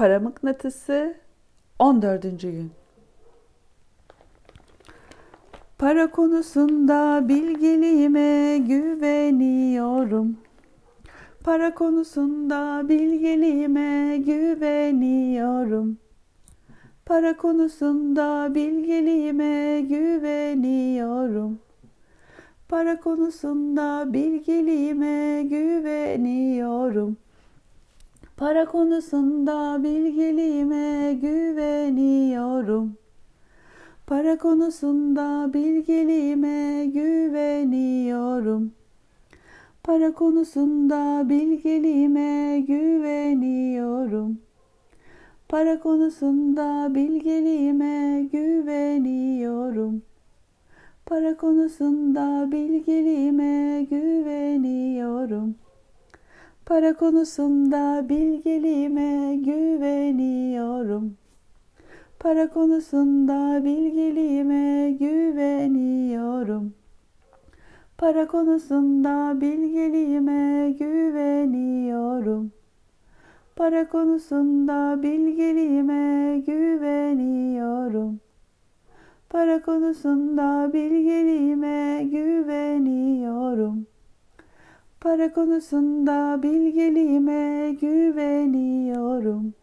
Para mıknatısı 14. gün. Para konusunda bilgeliğime güveniyorum. Para konusunda bilgeliğime güveniyorum. Para konusunda bilgeliğime güveniyorum. Para konusunda bilgeliğime güveniyorum. Para konusunda bilgeliğime güveniyorum. Para konusunda bilgeliğime güveniyorum. Para konusunda bilgeliğime güveniyorum. Para konusunda bilgeliğime güveniyorum. Para konusunda bilgeliğime güveniyorum. Para konusunda bilgeliğime güveniyorum. Para konusunda bilgeliğime güveniyorum. Para konusunda bilgeliğime güveniyorum. Para konusunda bilgeliğime güveniyorum. Para konusunda bilgeliğime güveniyorum. Para konusunda bilgeliğime güveniyorum.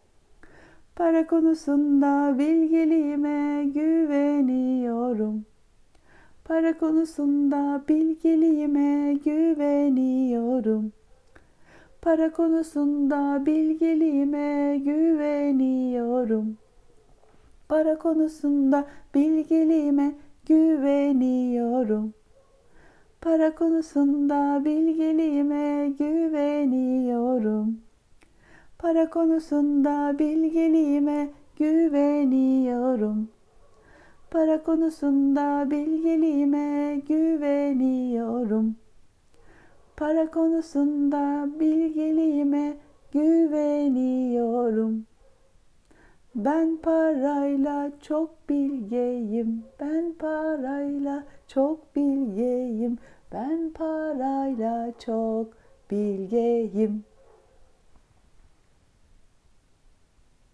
Para konusunda bilgeliğime güveniyorum. Para konusunda bilgeliğime güveniyorum. Para konusunda bilgeliğime güveniyorum. Para konusunda bilgeliğime güveniyorum. Para konusunda bilgeliğime güveniyorum. Para konusunda bilgeliğime güveniyorum. Para konusunda bilgeliğime güveniyorum. Para konusunda bilgeliğime Ben parayla çok bilgeyim. Ben parayla çok bilgeyim. Ben parayla çok bilgeyim.